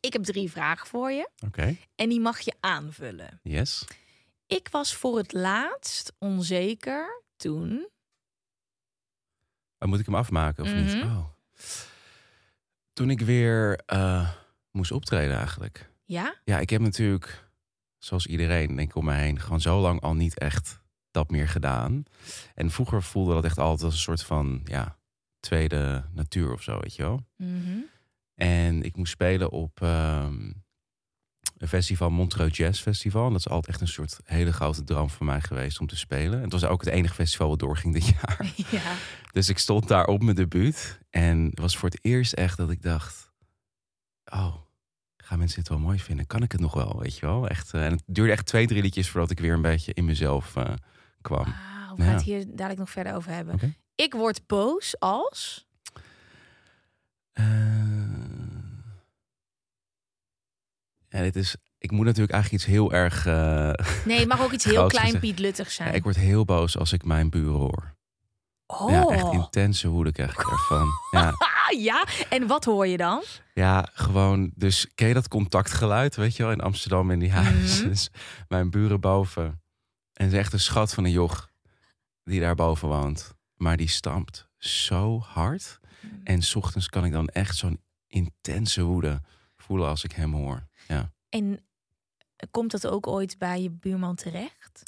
Ik heb drie vragen voor je Oké, en die mag je aanvullen. yes. Ik was voor het laatst onzeker toen. Oh, moet ik hem afmaken of niet? Mhm. Oh. Toen ik weer eh, moest optreden eigenlijk. Ja? Ja, ik heb natuurlijk, zoals iedereen denk ik om me heen, gewoon zo lang al niet echt dat meer gedaan. En vroeger voelde dat echt altijd als een soort van, ja, tweede natuur of zo, weet je wel. Mhm. En ik moest spelen op ehm, een festival, Montreux Jazz Festival. En dat is altijd echt een soort hele grote droom voor mij geweest om te spelen. En het was ook het enige festival wat doorging dit jaar. Ja. Dus ik stond daar op mijn debuut. En het was voor het eerst echt dat ik dacht... Oh, gaan mensen dit wel mooi vinden? Kan ik het nog wel, weet je wel? Echt, eh, en het duurde echt twee, drie liedjes voordat ik weer een beetje in mezelf eh, kwam. Wauw, we gaan Ja. het hier dadelijk nog verder over hebben. Ik word boos als. Eh, ja, dit is... Ik moet natuurlijk eigenlijk iets heel erg... eh, Nee, het mag ook iets heel klein gezegd. Piet Luttig ja, zijn. ik word heel boos als ik mijn buren hoor. oh. Ja, echt intense woede krijg ik ervan. Ja, ja, en wat hoor je dan? Ja, gewoon. Dus ken je dat contactgeluid, weet je wel, in Amsterdam in die huizen. Mhm. Dus mijn buren boven. En het is echt een schat van een joch die daar boven woont. Maar die stampt zo hard. En 's ochtends kan ik dan echt zo'n intense woede voelen als ik hem hoor. Ja. En komt dat ook ooit bij je buurman terecht?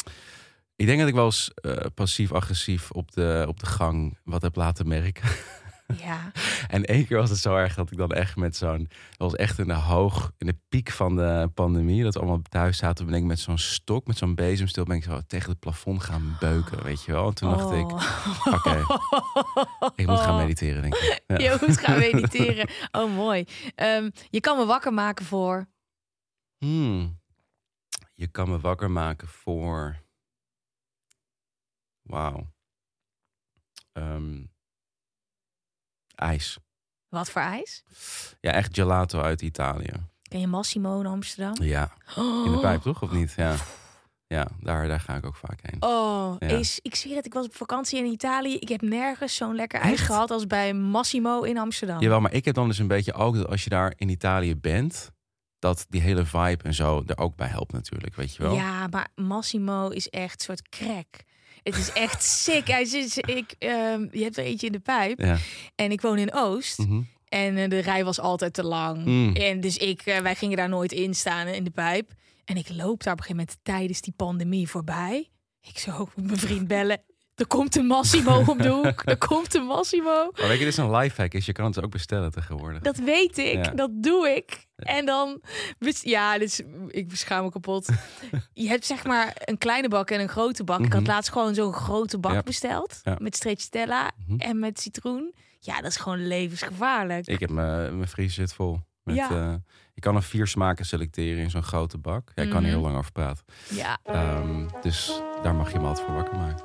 Ik denk dat ik wel eens eh, passief-agressief op de, op de gang wat heb laten merken. Ja. En één keer was het zo erg dat ik dan echt met zo'n... Dat was echt in de hoog, in de piek van de pandemie. Dat we allemaal thuis zaten. Ben ik met zo'n stok, met zo'n bezemstil... ben ik zo tegen het plafond gaan beuken, weet je wel. En toen dacht ik, Oh. oké, ik moet gaan mediteren, denk ik. Ja. Je moet gaan mediteren. Oh, mooi. Ehm, je kan me wakker maken voor. Hmm. Je kan me wakker maken voor... Wauw. Ehm, ijs. Wat voor ijs? Ja, echt gelato uit Italië. Ken je Massimo in Amsterdam? Ja, in de pijp toch? Of niet? Ja, ja daar, daar ga ik ook vaak heen. Oh, Ja. is, ik zweer het, ik was op vakantie in Italië. Ik heb nergens zo'n lekker ijs gehad als bij Massimo in Amsterdam. Jawel, maar ik heb dan dus een beetje ook dat als je daar in Italië bent, dat die hele vibe en zo er ook bij helpt natuurlijk, weet je wel? Ja, maar Massimo is echt een soort crack. Het is echt sick. Hij zit, ik, ehm, je hebt er eentje in de pijp. Ja. En ik woon in Oost. Mhm. En eh, de rij was altijd te lang. Mm. En dus ik, eh, wij gingen daar nooit in staan in de pijp. En ik loop daar op een gegeven moment tijdens die pandemie voorbij. Ik zo mijn vriend bellen. Er komt een Massimo om de hoek. Er komt een Massimo. Maar weet je, dit is een lifehack, is je kan het ook bestellen tegenwoordig. Dat weet ik. Ja. Dat doe ik. En dan... Ja, dus ik beschaam me kapot. Je hebt zeg maar een kleine bak en een grote bak. Ik had Mhm. laatst gewoon zo'n grote bak Ja. besteld. Ja. Met stracciatella Mhm. en met citroen. Ja, dat is gewoon levensgevaarlijk. Ik heb mijn mijn vriezer zit vol. Met, Ja. eh, je kan er vier smaken selecteren in zo'n grote bak. Ja, ik kan er Mhm. heel lang over praten. Ja. Ehm, dus daar mag je me altijd voor wakker maken.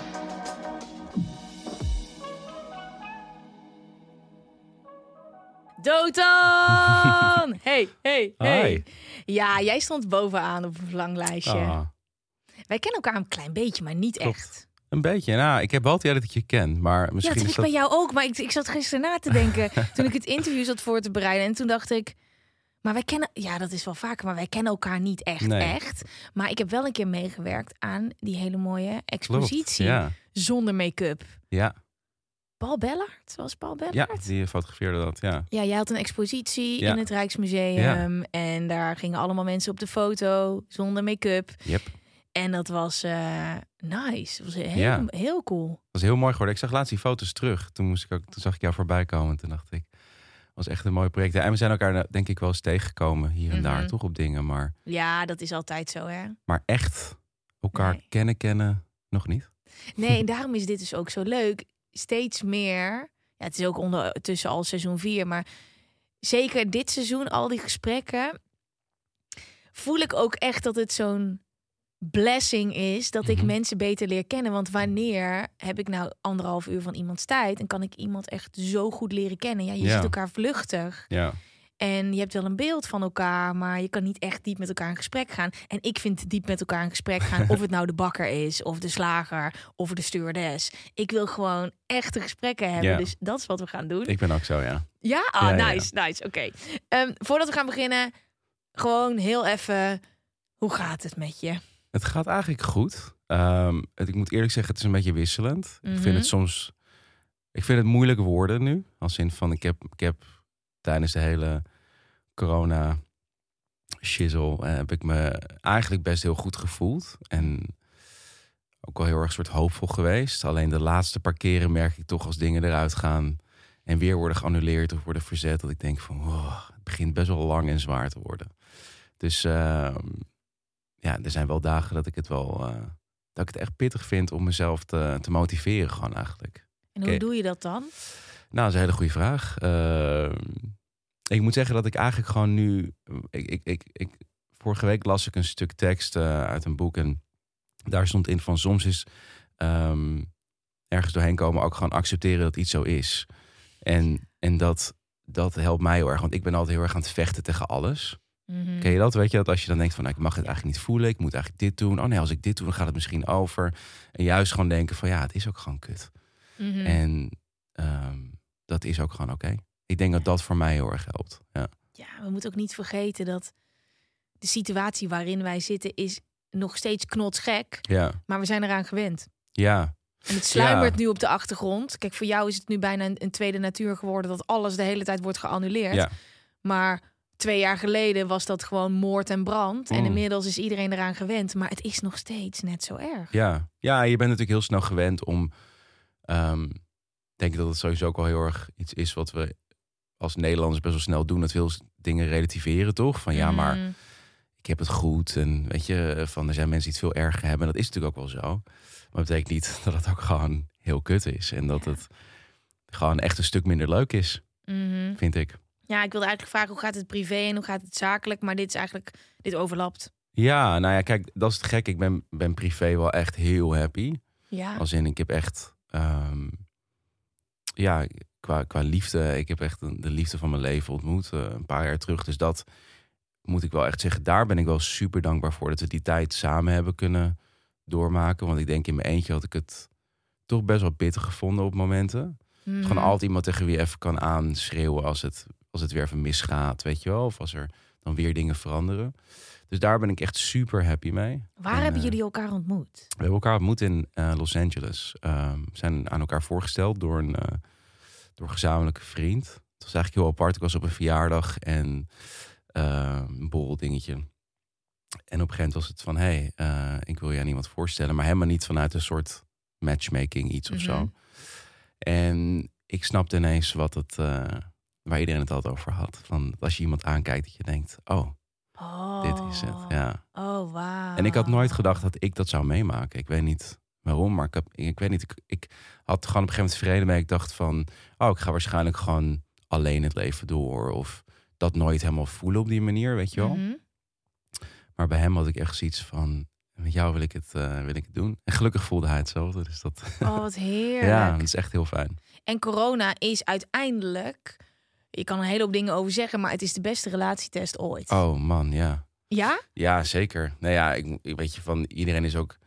Dotan! Hey, hey, hey. Hi. Ja, jij stond bovenaan op een verlanglijstje. Ah, Wij kennen elkaar een klein beetje, maar niet Klopt. echt. een beetje. Nou, ik heb wel het idee dat ik je ken. Maar Ja, misschien dat heb is ik dat... bij jou ook. Maar ik, ik zat gisteren na te denken toen ik het interview zat voor te bereiden. En toen dacht ik, maar wij kennen, ja, dat is wel vaker, maar wij kennen elkaar niet echt, Nee. echt. Maar ik heb wel een keer meegewerkt aan die hele mooie Klopt, expositie Ja, zonder make-up. ja. Paul Bellart? Was Paul Ja, Bellart? die fotografeerde dat, ja. Ja, jij had een expositie Ja. in het Rijksmuseum. En daar gingen allemaal mensen op de foto zonder make-up. Yep. En dat was eh, nice. Dat was heel, Ja. heel cool. Dat was heel mooi geworden. Ik zag laatst die foto's terug. Toen, moest ik ook, toen zag ik jou voorbij komen. Toen dacht ik, was echt een mooi project. Ja, En we zijn elkaar nou, denk ik wel eens tegengekomen hier en daar, Mhm. toch op dingen. Maar, Ja, dat is altijd zo, hè? maar echt elkaar Nee. kennen, kennen, nog niet. Nee, en daarom is dit dus ook zo leuk. Steeds meer. Ja, het is ook ondertussen al seizoen 4, maar zeker dit seizoen, al die gesprekken, voel ik ook echt dat het zo'n blessing is dat ik Mhm. mensen beter leer kennen. Want wanneer heb ik nou anderhalf uur van iemands tijd en kan ik iemand echt zo goed leren kennen? Ja, je Ja. ziet elkaar vluchtig Ja, en je hebt wel een beeld van elkaar, maar je kan niet echt diep met elkaar in gesprek gaan. En ik vind diep met elkaar in gesprek gaan, of het nou de bakker is, of de slager, of de stewardess. Ik wil gewoon echte gesprekken hebben, Ja. dus dat is wat we gaan doen. ik ben ook zo, ja. Ja, ah, Ja, ja, ja. nice, nice. Oké. Ehm, voordat we gaan beginnen, gewoon heel even, hoe gaat het met je? Het gaat eigenlijk goed. Ehm, het, ik moet eerlijk zeggen, het is een beetje wisselend. Ik Mhm. vind het soms... Ik vind het moeilijk worden nu. Als in van, ik heb, ik heb tijdens de hele corona shizzle... eh, heb ik me eigenlijk best heel goed gevoeld. En ook wel heel erg soort hoopvol geweest. Alleen de laatste paar keren merk ik toch als dingen eruit gaan... en weer worden geannuleerd of worden verzet... dat ik denk van, wow, het begint best wel lang en zwaar te worden. Dus ehm, ja, er zijn wel dagen dat ik het wel... eh, dat ik het echt pittig vind om mezelf te, te motiveren gewoon eigenlijk. En hoe doe je dat dan? Nou, dat is een hele goede vraag. Ehm, ik moet zeggen dat ik eigenlijk gewoon nu... Ik, ik, ik, ik, vorige week las ik een stuk tekst eh, uit een boek en daar stond in van soms is ehm, ergens doorheen komen ook gewoon accepteren dat iets zo is. En, en dat, dat helpt mij heel erg, want ik ben altijd heel erg aan het vechten tegen alles. Mhm. Ken je dat? Weet je dat als je dan denkt van nou, ik mag het eigenlijk niet voelen, ik moet eigenlijk dit doen. Oh nee, als ik dit doe, dan gaat het misschien over. En juist gewoon denken van ja, het is ook gewoon kut. Mhm. En ehm, dat is ook gewoon oké. Ik denk dat dat voor mij heel erg helpt. Ja. Ja, we moeten ook niet vergeten dat de situatie waarin wij zitten is nog steeds knotsgek, Ja. maar we zijn eraan gewend. Ja. En het sluimert Ja. nu op de achtergrond. Kijk, voor jou is het nu bijna een, een tweede natuur geworden dat alles de hele tijd wordt geannuleerd. Ja. Maar twee jaar geleden was dat gewoon moord en brand. En Mm. inmiddels is iedereen eraan gewend. Maar het is nog steeds net zo erg. Ja. ja, je bent natuurlijk heel snel gewend om. ehm, ik denk dat het sowieso ook wel heel erg iets is wat we als Nederlanders best wel snel doen. Dat veel dingen relativeren, toch? Van ja, maar Mm. ik heb het goed. En weet je, van er zijn mensen die het veel erger hebben. En dat is natuurlijk ook wel zo. Maar dat betekent niet dat het ook gewoon heel kut is. En dat het gewoon echt een stuk minder leuk is, Mhm. vind ik. Ja, ik wilde eigenlijk vragen hoe gaat het privé en hoe gaat het zakelijk. Maar dit is eigenlijk, dit overlapt. Ja, nou ja, kijk, dat is het gek. Ik ben, ben privé wel echt heel happy. Ja. Als in, ik heb echt, ehm, ja, qua, qua liefde, ik heb echt de, de liefde van mijn leven ontmoet eh, een paar jaar terug. Dus dat moet ik wel echt zeggen. Daar ben ik wel super dankbaar voor dat we die tijd samen hebben kunnen doormaken. Want ik denk in mijn eentje had ik het toch best wel bitter gevonden op momenten. Mhm. Gewoon altijd iemand tegen wie je even kan aanschreeuwen als het, als het weer even misgaat, weet je wel. Of als er dan weer dingen veranderen. Dus daar ben ik echt super happy mee. Waar En, hebben eh, jullie elkaar ontmoet? we hebben elkaar ontmoet in eh, Los Angeles. Ehm, We zijn aan elkaar voorgesteld door een, door een gezamenlijke vriend. Het was eigenlijk heel apart. Ik was op een verjaardag en eh, een borreldingetje. En op een gegeven moment was het van... hé, hey, eh, ik wil je aan iemand voorstellen. Maar helemaal niet vanuit een soort matchmaking iets of Mhm. zo. En ik snapte ineens wat het... eh, waar iedereen het altijd over had. Van als je iemand aankijkt dat je denkt... oh, Oh. dit is het. Ja. Oh, wauw. En ik had nooit gedacht dat ik dat zou meemaken. Ik weet niet waarom, maar ik, heb, ik weet niet. Ik, ik had gewoon op een gegeven moment vrede mee. Ik dacht van, oh, ik ga waarschijnlijk gewoon alleen het leven door. Of dat nooit helemaal voelen op die manier, weet je wel. Mhm. Maar bij hem had ik echt zoiets van, met jou wil ik het, eh, wil ik het doen. En gelukkig voelde hij hetzelfde. Dus dat, Oh, wat heerlijk. ja, dat is echt heel fijn. En corona is uiteindelijk... Je kan een hele hoop dingen over zeggen, maar het is de beste relatietest ooit. Oh man, ja. Ja? Ja, zeker. Nou ja, ik, ik weet je van iedereen is ook.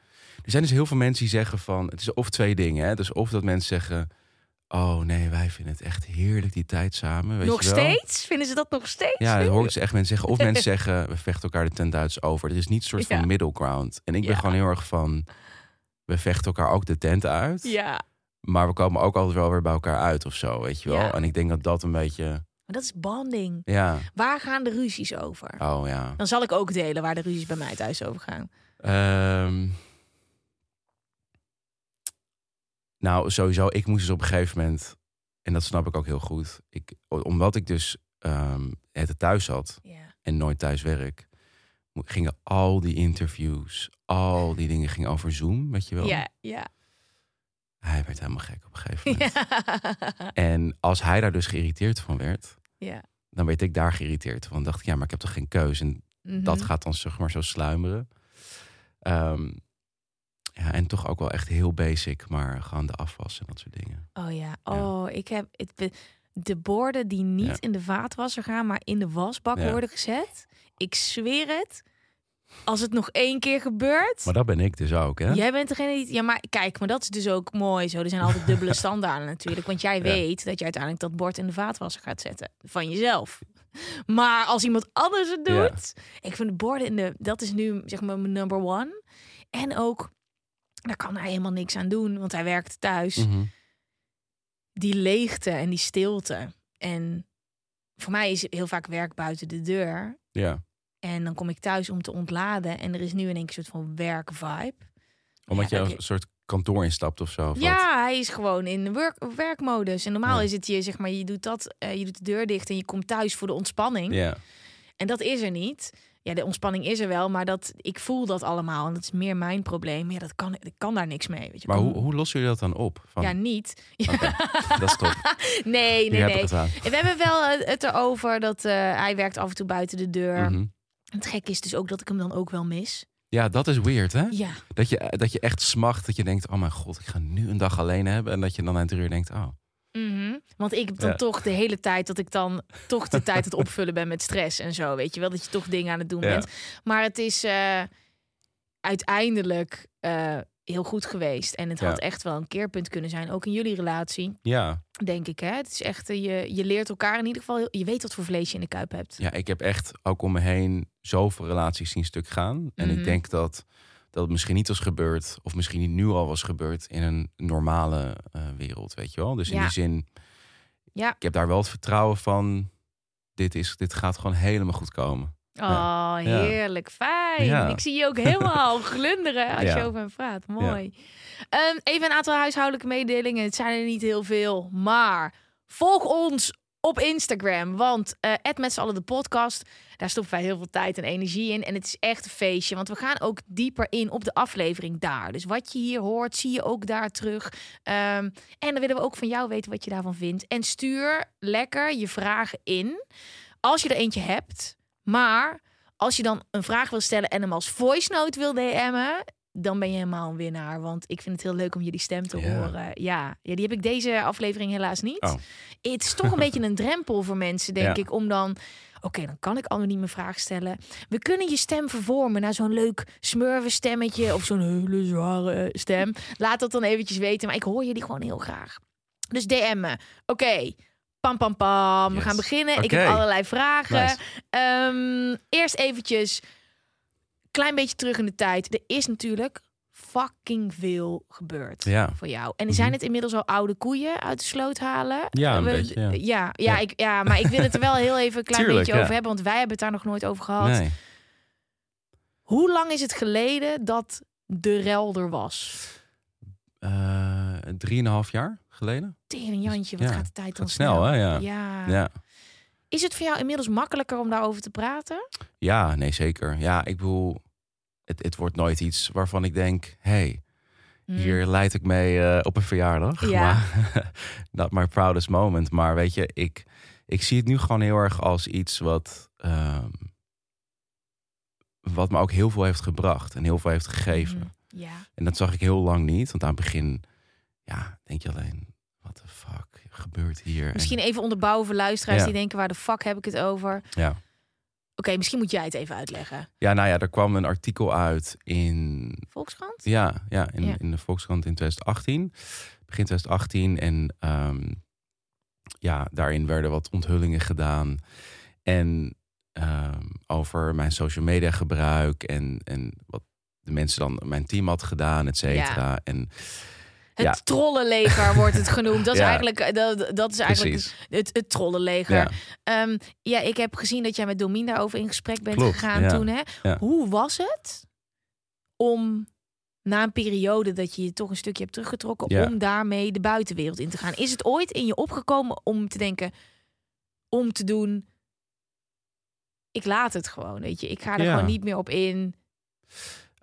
Er zijn dus heel veel mensen die zeggen van het is of twee dingen. Hè? Dus of dat mensen zeggen, oh nee, wij vinden het echt heerlijk die tijd samen. Weet nog je wel? steeds? Vinden ze dat nog steeds? Ja, dat hoor ik ze echt mensen zeggen. Of mensen zeggen, we vechten elkaar de ten Duits over. Er is niet een soort van middle ground. En ik ben Ja. gewoon heel erg van, we vechten elkaar ook de tent uit. Ja. Maar we komen ook altijd wel weer bij elkaar uit of zo, weet je wel. Ja. En ik denk dat dat een beetje, Maar dat is bonding. ja, Waar gaan de ruzies over? oh ja. Dan zal ik ook delen waar de ruzies bij mij thuis over gaan. Ehm, nou, sowieso, ik moest dus op een gegeven moment, en dat snap ik ook heel goed, ik, omdat ik dus ehm, het thuis had Ja. en nooit thuis werk, gingen al die interviews, al die dingen gingen over Zoom, weet je wel. Ja, ja. Hij werd helemaal gek op een gegeven moment. Ja. En als hij daar dus geïrriteerd van werd, ja. dan werd ik daar geïrriteerd van. Dan dacht ik, ja, maar ik heb toch geen keuze. En Mhm. dat gaat dan zeg maar zo sluimeren. Ehm, ja, en toch ook wel echt heel basic, maar gewoon de afwas en dat soort dingen. Oh ja. Oh, ik heb het, de borden die niet Ja. in de vaatwasser gaan, maar in de wasbak Ja. worden gezet. Ik zweer het. Als het nog één keer gebeurt. Maar dat ben ik dus ook, hè? Jij bent degene die. Ja, maar kijk, maar dat is dus ook mooi zo. Er zijn altijd dubbele standaarden natuurlijk. Want jij weet dat je uiteindelijk dat bord in de vaatwasser gaat zetten. Van jezelf. Maar als iemand anders het doet. Ik vind de borden in de. Dat is nu zeg maar mijn number one. En ook. Daar kan hij helemaal niks aan doen, want hij werkt thuis. Mhm. Die leegte en die stilte. En voor mij is heel vaak werk buiten de deur. Ja, En dan kom ik thuis om te ontladen. En er is nu in een soort van werkvibe. omdat Ja, je een soort kantoor instapt of zo. of wat? Ja, hij is gewoon in de werk, werkmodus. En normaal Ja. is het je, zeg maar, je doet dat, eh, je doet de deur dicht en je komt thuis voor de ontspanning. Ja. En dat is er niet. Ja, de ontspanning is er wel, maar dat, ik voel dat allemaal. En dat is meer mijn probleem. Ja, dat kan, ik kan daar niks mee. Weet je. Maar hoe, hoe lossen jullie dat dan op? Van, Ja, niet. Dat is top. Nee, nee, nee. het. We hebben wel het erover dat eh, hij werkt af en toe buiten de deur. Mhm. Het gekke is dus ook dat ik hem dan ook wel mis. Ja, dat is weird, hè? Ja, Dat je, dat je echt smacht, dat je denkt, oh mijn god, ik ga nu een dag alleen hebben. En dat je dan aan drie uur denkt, oh. Mhm. Want ik heb dan Ja. toch de hele tijd dat ik dan toch de tijd het opvullen ben met stress en zo. Weet je wel, dat je toch dingen aan het doen Ja. bent. Maar het is eh, uiteindelijk eh, heel goed geweest. En het Ja. had echt wel een keerpunt kunnen zijn. Ook in jullie relatie, Ja, denk ik. Hè? Het is echt, eh, je, je leert elkaar in ieder geval. Je weet wat voor vlees je in de kuip hebt. ja, ik heb echt ook om me heen zoveel relaties zien stuk gaan. En Mhm. ik denk dat, dat het misschien niet was gebeurd, of misschien niet nu al was gebeurd, in een normale wereld, weet je wel. Dus in die zin, Ja. ik heb daar wel het vertrouwen van, dit, is, dit gaat gewoon helemaal goed komen. Oh, heerlijk. Fijn. Ja. Ik zie je ook helemaal glunderen als Ja. je over hem praat. Mooi. Ehm, even een aantal huishoudelijke mededelingen. Het zijn er niet heel veel, maar volg ons op Instagram. Want uh, met z'n allen de podcast, daar stoppen wij heel veel tijd en energie in. En het is echt een feestje, want we gaan ook dieper in op de aflevering daar. Dus wat je hier hoort, zie je ook daar terug. Ehm, en dan willen we ook van jou weten wat je daarvan vindt. En stuur lekker je vragen in. Als je er eentje hebt, maar als je dan een vraag wil stellen en hem als voice note wil DM'en, dan ben je helemaal een winnaar. Want ik vind het heel leuk om jullie stem te horen. Ja. ja, die heb ik deze aflevering helaas niet. Oh. Het is toch een beetje een drempel voor mensen, denk Ja. ik, om dan... Oké, dan kan ik anoniem een vraag stellen. We kunnen je stem vervormen naar zo'n leuk smurvenstemmetje of zo'n hele zware stem. Laat dat dan eventjes weten, maar ik hoor jullie gewoon heel graag. Dus DM me. Oké, pam pam pam. We gaan beginnen. Ik heb allerlei vragen. Nice. Ehm, eerst eventjes, klein beetje terug in de tijd. Er is natuurlijk fucking veel gebeurd Ja. voor jou. En Mhm. zijn het inmiddels al oude koeien uit de sloot halen? Ja, een We- beetje, ja. Ja, ja. Ik, ja, maar ik wil het er wel heel even een klein Tuurlijk, beetje over hebben. Want wij hebben het daar nog nooit over gehad. Nee. Hoe lang is het geleden dat de rel er was? Eh, drieënhalf jaar geleden? Tering Jantje, wat gaat de tijd dan snel, hè? Ja. ja. Is het voor jou inmiddels makkelijker om daarover te praten? Ja, nee, zeker. Ja, ik bedoel, het, het wordt nooit iets waarvan ik denk, hey, Hmm. hier leid ik mee eh, op een verjaardag. Ja. Maar, not my proudest moment. Maar weet je, ik, ik zie het nu gewoon heel erg als iets wat, ehm, wat me ook heel veel heeft gebracht en heel veel heeft gegeven. Mhm. Ja. En dat zag ik heel lang niet. Want aan het begin, ja, denk je alleen, gebeurt hier? En- Misschien even onderbouwen voor luisteraars Ja. die denken, waar de fuck heb ik het over? ja. Oké, misschien moet jij het even uitleggen. ja, nou ja, er kwam een artikel uit in Volkskrant? Ja, ja, in, Ja. in de Volkskrant in 2018. Begin 2018. En ehm, ja, daarin werden wat onthullingen gedaan. En ehm, over mijn social media gebruik. En, en wat de mensen dan mijn team had gedaan, et cetera. En Het Ja. trollenleger wordt het genoemd. Dat is Ja. eigenlijk, eh, dat, dat is eigenlijk het, het trollenleger. Ja. Ehm, ja, ik heb gezien dat jij met Domien daarover in gesprek bent Klopt, gegaan toen. Hè? Hoe was het om na een periode dat je je toch een stukje hebt teruggetrokken, om daarmee de buitenwereld in te gaan? Is het ooit in je opgekomen om te denken, om te doen, ik laat het gewoon, weet je, ik ga er gewoon niet meer op in.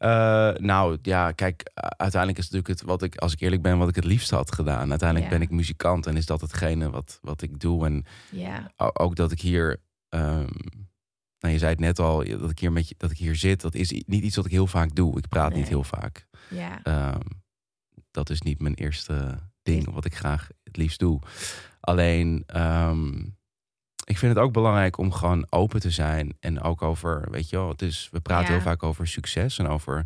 Eh, nou ja, kijk, uiteindelijk is het natuurlijk het wat ik, als ik eerlijk ben, wat ik het liefst had gedaan. Uiteindelijk Ja. ben ik muzikant en is dat hetgene wat, wat ik doe. En Ja, ook dat ik hier, ehm, nou je zei het net al, dat ik hier met je, dat ik hier zit, dat is niet iets wat ik heel vaak doe. Ik praat niet heel vaak. ja. Ehm, dat is niet mijn eerste ding wat ik graag het liefst doe. Alleen, ehm, ik vind het ook belangrijk om gewoon open te zijn. En ook over, weet je wel, het is, we praten Ja. heel vaak over succes en over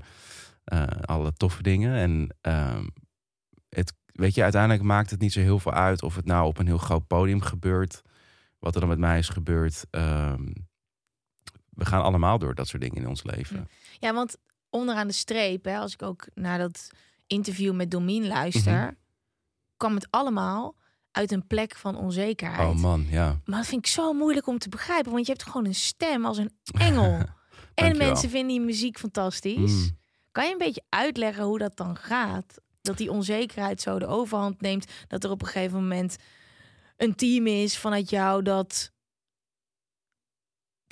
eh, alle toffe dingen. En ehm, het, weet je, uiteindelijk maakt het niet zo heel veel uit of het nou op een heel groot podium gebeurt. Wat er dan met mij is gebeurd. Ehm, we gaan allemaal door dat soort dingen in ons leven. Ja, want onderaan de streep, hè, als ik ook naar dat interview met Domien luister, Mhm. kwam het allemaal uit een plek van onzekerheid. Oh man, ja. Maar dat vind ik zo moeilijk om te begrijpen, want je hebt gewoon een stem als een engel. en mensen vinden die muziek fantastisch. Mm. Kan je een beetje uitleggen hoe dat dan gaat? Dat die onzekerheid zo de overhand neemt, dat er op een gegeven moment een team is vanuit jou dat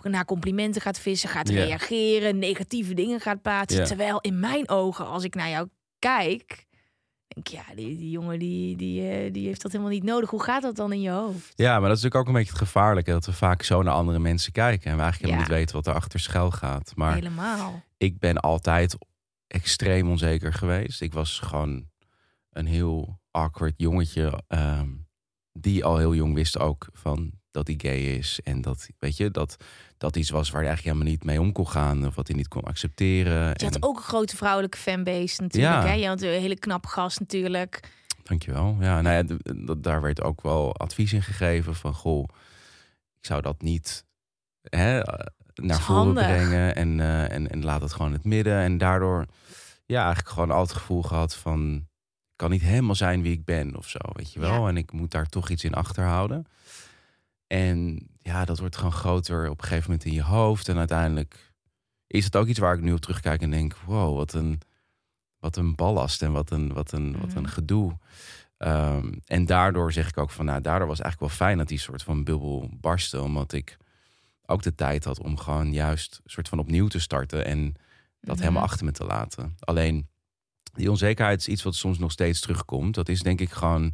naar complimenten gaat vissen, gaat reageren, negatieve dingen gaat plaatsen. Terwijl in mijn ogen, als ik naar jou kijk, denk ik, ja, die, die jongen die, die, eh, die heeft dat helemaal niet nodig. Hoe gaat dat dan in je hoofd? Ja, maar dat is natuurlijk ook een beetje het gevaarlijke. Dat we vaak zo naar andere mensen kijken. En we eigenlijk helemaal Ja. niet weten wat er achter schuil gaat. Maar Helemaal. ik ben altijd extreem onzeker geweest. Ik was gewoon een heel awkward jongetje. ehm, die al heel jong wist ook van dat hij gay is. En dat, weet je, dat dat iets was waar hij eigenlijk helemaal niet mee om kon gaan. Of wat hij niet kon accepteren. Je En- had ook een grote vrouwelijke fanbase natuurlijk. Ja. Hè? Je had een hele knappe gast natuurlijk. Dankjewel. Ja, nou ja, daar werd ook wel advies in gegeven van goh, ik zou dat niet hè, eh, naar voren brengen en, eh, en, en laat het gewoon in het midden. En daardoor ja, eigenlijk gewoon altijd het gevoel gehad van kan niet helemaal zijn wie ik ben of zo, weet je wel. Ja. En ik moet daar toch iets in achterhouden. En ja, dat wordt gewoon groter op een gegeven moment in je hoofd. En uiteindelijk is het ook iets waar ik nu op terugkijk en denk, wow, wat een, wat een ballast en wat een, wat een, wat een Mhm. gedoe. Ehm, en daardoor zeg ik ook van, nou, daardoor was het eigenlijk wel fijn dat die soort van bubbel barstte. Omdat ik ook de tijd had om gewoon juist een soort van opnieuw te starten en dat Mhm. helemaal achter me te laten. Alleen, die onzekerheid is iets wat soms nog steeds terugkomt. Dat is denk ik gewoon,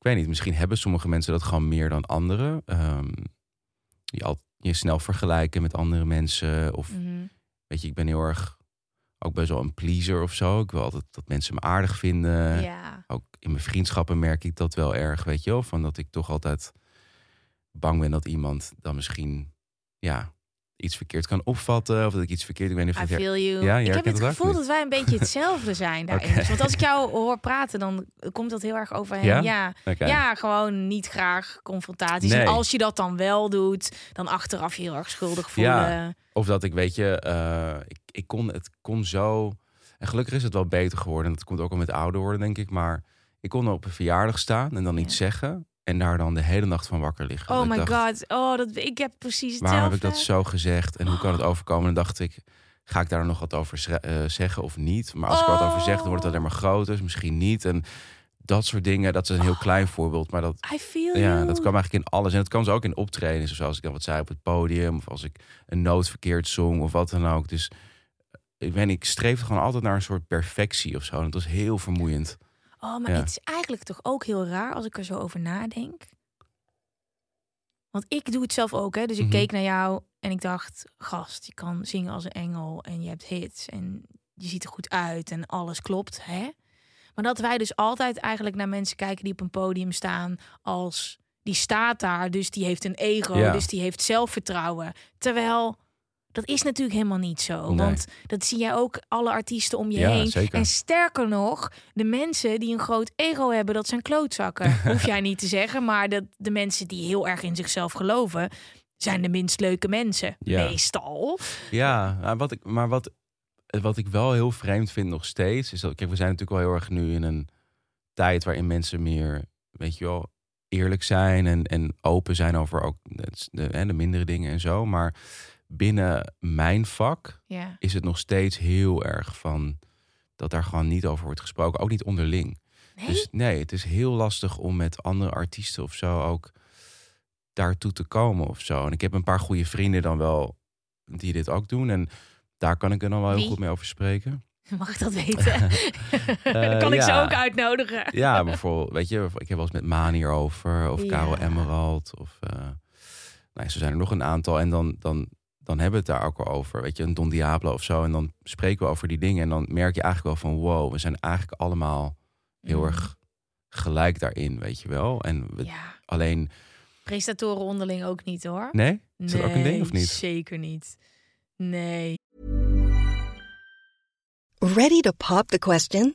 ik weet niet, misschien hebben sommige mensen dat gewoon meer dan anderen. Ehm, je, al, je snel vergelijken met andere mensen of Mhm. Weet je, ik ben heel erg ook best wel een pleaser of zo. Ik wil altijd dat mensen me aardig vinden. ja. Ook in mijn vriendschappen merk ik dat wel erg, weet je wel. Van dat ik toch altijd bang ben dat iemand dan misschien ja, iets verkeerd kan opvatten. Of dat ik iets verkeerd... Ik weet niet of I het her- feel you. Ja, ik heb het gevoel dat wij een beetje hetzelfde zijn daarin. Oké. Want als ik jou hoor praten, dan komt dat heel erg overheen. Ja? Ja, ja gewoon niet graag confrontaties. Nee. En als je dat dan wel doet, dan achteraf je heel erg schuldig voelen. Ja. Of dat ik, weet je, eh, ik, ik kon, het kon zo... En gelukkig is het wel beter geworden. En dat komt ook al met ouder worden, denk ik. Maar ik kon op een verjaardag staan en dan iets zeggen. En daar dan de hele nacht van wakker liggen. Oh Dat my dacht, god. Oh, dat, ik heb precies hetzelfde. Waarom heb ik dat zo gezegd en hoe kan het overkomen? En dacht ik, ga ik daar nog wat over eh, zeggen of niet? Maar als ik er wat over zeg, dan wordt het alleen maar groter, dus misschien niet. En dat soort dingen, dat is een heel klein voorbeeld. Maar dat, I feel ja, you. dat kwam eigenlijk in alles. En dat kan zo ook in optredens, zoals ik dan wat zei op het podium. Of als ik een noot verkeerd zong of wat dan ook. Dus eh, ik weet niet, ik streefde gewoon altijd naar een soort perfectie of zo. En dat was heel vermoeiend. Oh, maar Ja. het is eigenlijk toch ook heel raar als ik er zo over nadenk. Want ik doe het zelf ook, hè. Dus ik Mhm. keek naar jou en ik dacht... Gast, je kan zingen als een engel en je hebt hits en je ziet er goed uit en alles klopt, hè. Maar dat wij dus altijd eigenlijk naar mensen kijken die op een podium staan als... Die staat daar, dus die heeft een ego, Ja. dus die heeft zelfvertrouwen. Terwijl... Dat is natuurlijk helemaal niet zo. Nee. Want dat zie jij ook alle artiesten om je Ja, heen. zeker. En sterker nog, de mensen die een groot ego hebben, dat zijn klootzakken. Hoef jij niet te zeggen, maar dat de mensen die heel erg in zichzelf geloven, zijn de minst leuke mensen. Ja. Meestal. Ja, maar wat ik, maar wat, wat ik wel heel vreemd vind nog steeds, is dat, kijk, we zijn natuurlijk wel heel erg nu in een tijd waarin mensen meer, weet je wel, eerlijk zijn en, en open zijn over ook de, de mindere dingen en zo. Maar binnen mijn vak Ja. is het nog steeds heel erg van dat daar gewoon niet over wordt gesproken, ook niet onderling. Nee? Dus nee, het is heel lastig om met andere artiesten of zo ook daartoe te komen of zo. En ik heb een paar goede vrienden dan wel die dit ook doen. En daar kan ik er dan wel heel goed mee over spreken. Mag ik dat weten? Eh, kan ik ze ook uitnodigen? Ja, bijvoorbeeld, weet je, ik heb wel eens met Maan hierover. Of Karel Ja. Emerald. Of, eh nou, zo zijn er nog een aantal. En dan, dan, dan hebben we het daar ook al over. Weet je, een Don Diablo of zo. En dan spreken we over die dingen. En dan merk je eigenlijk wel van... Wow, we zijn eigenlijk allemaal heel Mm. erg gelijk daarin, weet je wel. En we, Ja, alleen... presentatoren onderling ook niet hoor. Nee? Is dat ook een ding of Nee, niet? Zeker niet. Nee. Ready to pop the question?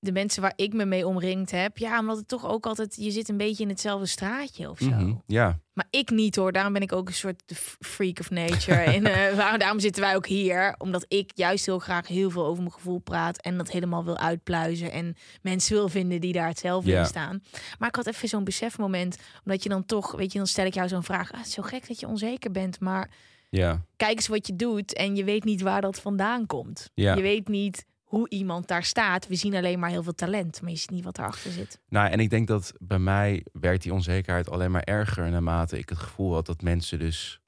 de mensen waar ik me mee omringd heb. Ja, omdat het toch ook altijd, je zit een beetje in hetzelfde straatje of zo. Mhm, Ja, Maar ik niet hoor, daarom ben ik ook een soort freak of nature. en eh, waar- daarom zitten wij ook hier, omdat ik juist heel graag heel veel over mijn gevoel praat. En dat helemaal wil uitpluizen en mensen wil vinden die daar hetzelfde in staan. Maar ik had even zo'n besefmoment, omdat je dan toch, weet je, dan stel ik jou zo'n vraag. Ah, het is zo gek dat je onzeker bent, maar ja, kijk eens wat je doet en je weet niet waar dat vandaan komt. Ja. Je weet niet hoe iemand daar staat. We zien alleen maar heel veel talent, maar je ziet niet wat erachter zit. Nou, en ik denk dat bij mij werd die onzekerheid alleen maar erger naarmate ik het gevoel had dat mensen dus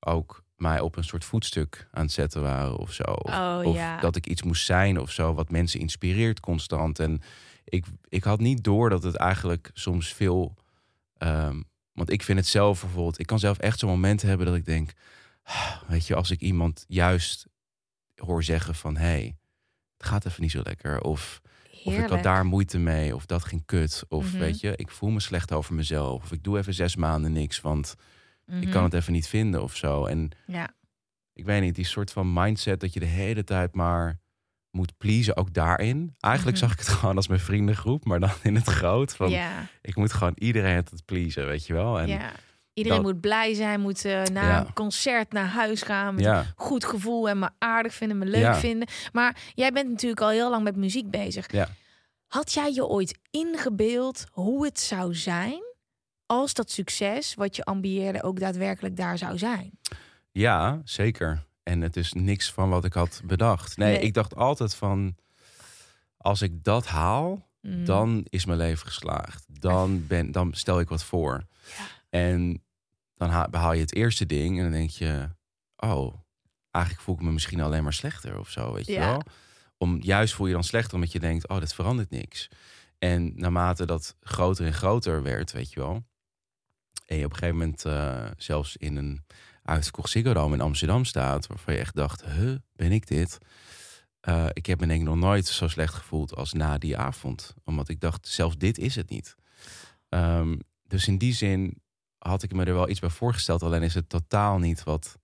ook mij op een soort voetstuk aan het zetten waren of zo. Of, Oh, of ja. dat ik iets moest zijn of zo, wat mensen inspireert constant. En ik, ik had niet door dat het eigenlijk soms veel. ehm, want ik vind het zelf bijvoorbeeld, ik kan zelf echt zo'n momenten hebben dat ik denk, ah, weet je, als ik iemand juist hoor zeggen van hé, hey, het gaat even niet zo lekker. Of of ik had daar moeite mee, of dat ging kut. Of Mhm. weet je, ik voel me slecht over mezelf. Of ik doe even zes maanden niks, want ik Mhm. kan het even niet vinden of zo. En Ja. ik weet niet, die soort van mindset dat je de hele tijd maar moet pleasen, ook daarin. Eigenlijk Mhm. zag ik het gewoon als mijn vriendengroep, maar dan in het groot. Van. Ik moet gewoon iedereen het pleasen, weet je wel. En. Iedereen dat- moet blij zijn, moet eh, na Ja. een concert naar huis gaan met ja, een goed gevoel en me aardig vinden, me leuk Ja. vinden. Maar jij bent natuurlijk al heel lang met muziek bezig. ja. Had jij je ooit ingebeeld hoe het zou zijn als dat succes wat je ambieerde ook daadwerkelijk daar zou zijn? Ja, zeker. En het is niks van wat ik had bedacht. Nee, Nee. ik dacht altijd van, als ik dat haal, Mm. dan is mijn leven geslaagd. Dan, ben, dan stel ik wat voor. Ja. En dan ha- behaal je het eerste ding en dan denk je... oh, eigenlijk voel ik me misschien alleen maar slechter of zo, weet je Ja. wel? Om, juist voel je dan slechter omdat je denkt... oh, dat verandert niks. En naarmate dat groter en groter werd, weet je wel... en je op een gegeven moment eh, zelfs in een uitverkocht Ziggo in Amsterdam staat... waarvan je echt dacht, huh, ben ik dit? Eh, ik heb me denk ik nog nooit zo slecht gevoeld als na die avond. Omdat ik dacht, zelfs dit is het niet. Ehm, dus in die zin had ik me er wel iets bij voorgesteld. Alleen is het totaal niet wat,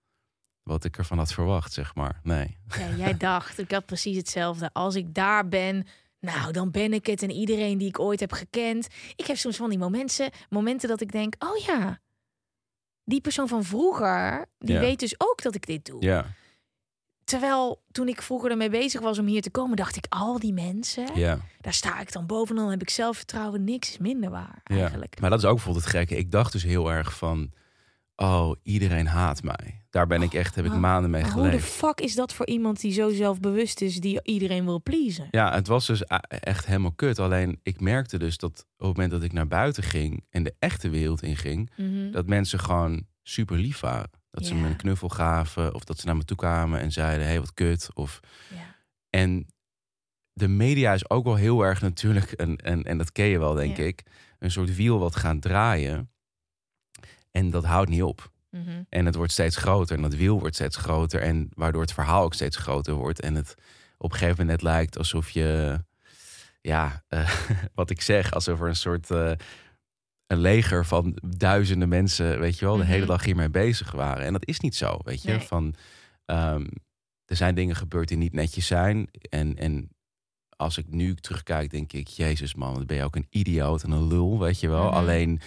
wat ik ervan had verwacht, zeg maar. Nee. Ja, jij dacht, ik had precies hetzelfde. Als ik daar ben, nou, dan ben ik het. En iedereen die ik ooit heb gekend. Ik heb soms van die momenten, momenten dat ik denk, oh ja, die persoon van vroeger, die Ja. weet dus ook dat ik dit doe. Ja, Terwijl toen ik vroeger ermee bezig was om hier te komen, dacht ik, al die mensen, ja, daar sta ik dan bovenal, heb ik zelfvertrouwen, niks is minder waar ja. eigenlijk. Maar dat is ook bijvoorbeeld het gekke. Ik dacht dus heel erg van... oh, iedereen haat mij. Daar ben ik echt, heb ik maanden mee Maar hoe de geleefd. fuck is dat voor iemand die zo zelfbewust is, die iedereen wil pleasen? Ja, het was dus a- echt helemaal kut. Alleen ik merkte dus dat op het moment dat ik naar buiten ging en de echte wereld inging, Mhm. dat mensen gewoon super lief waren. Dat ze me een knuffel gaven of dat ze naar me toe kwamen en zeiden, hé, hey, wat kut. Of, Ja. en de media is ook wel heel erg natuurlijk, een, en, en dat ken je wel, denk ik, een soort wiel wat gaat draaien. En dat houdt niet op. Mhm. En het wordt steeds groter en dat wiel wordt steeds groter. En waardoor het verhaal ook steeds groter wordt. En het op een gegeven moment net lijkt alsof je, ja, wat ik zeg, alsof er een soort eh, een leger van duizenden mensen, weet je wel, de Mhm. hele dag hiermee bezig waren. En dat is niet zo, weet je. Nee. Van, ehm, er zijn dingen gebeurd die niet netjes zijn. En, en als ik nu terugkijk, denk ik, Jezus man, dan ben je ook een idioot en een lul, weet je wel. Mhm. Alleen,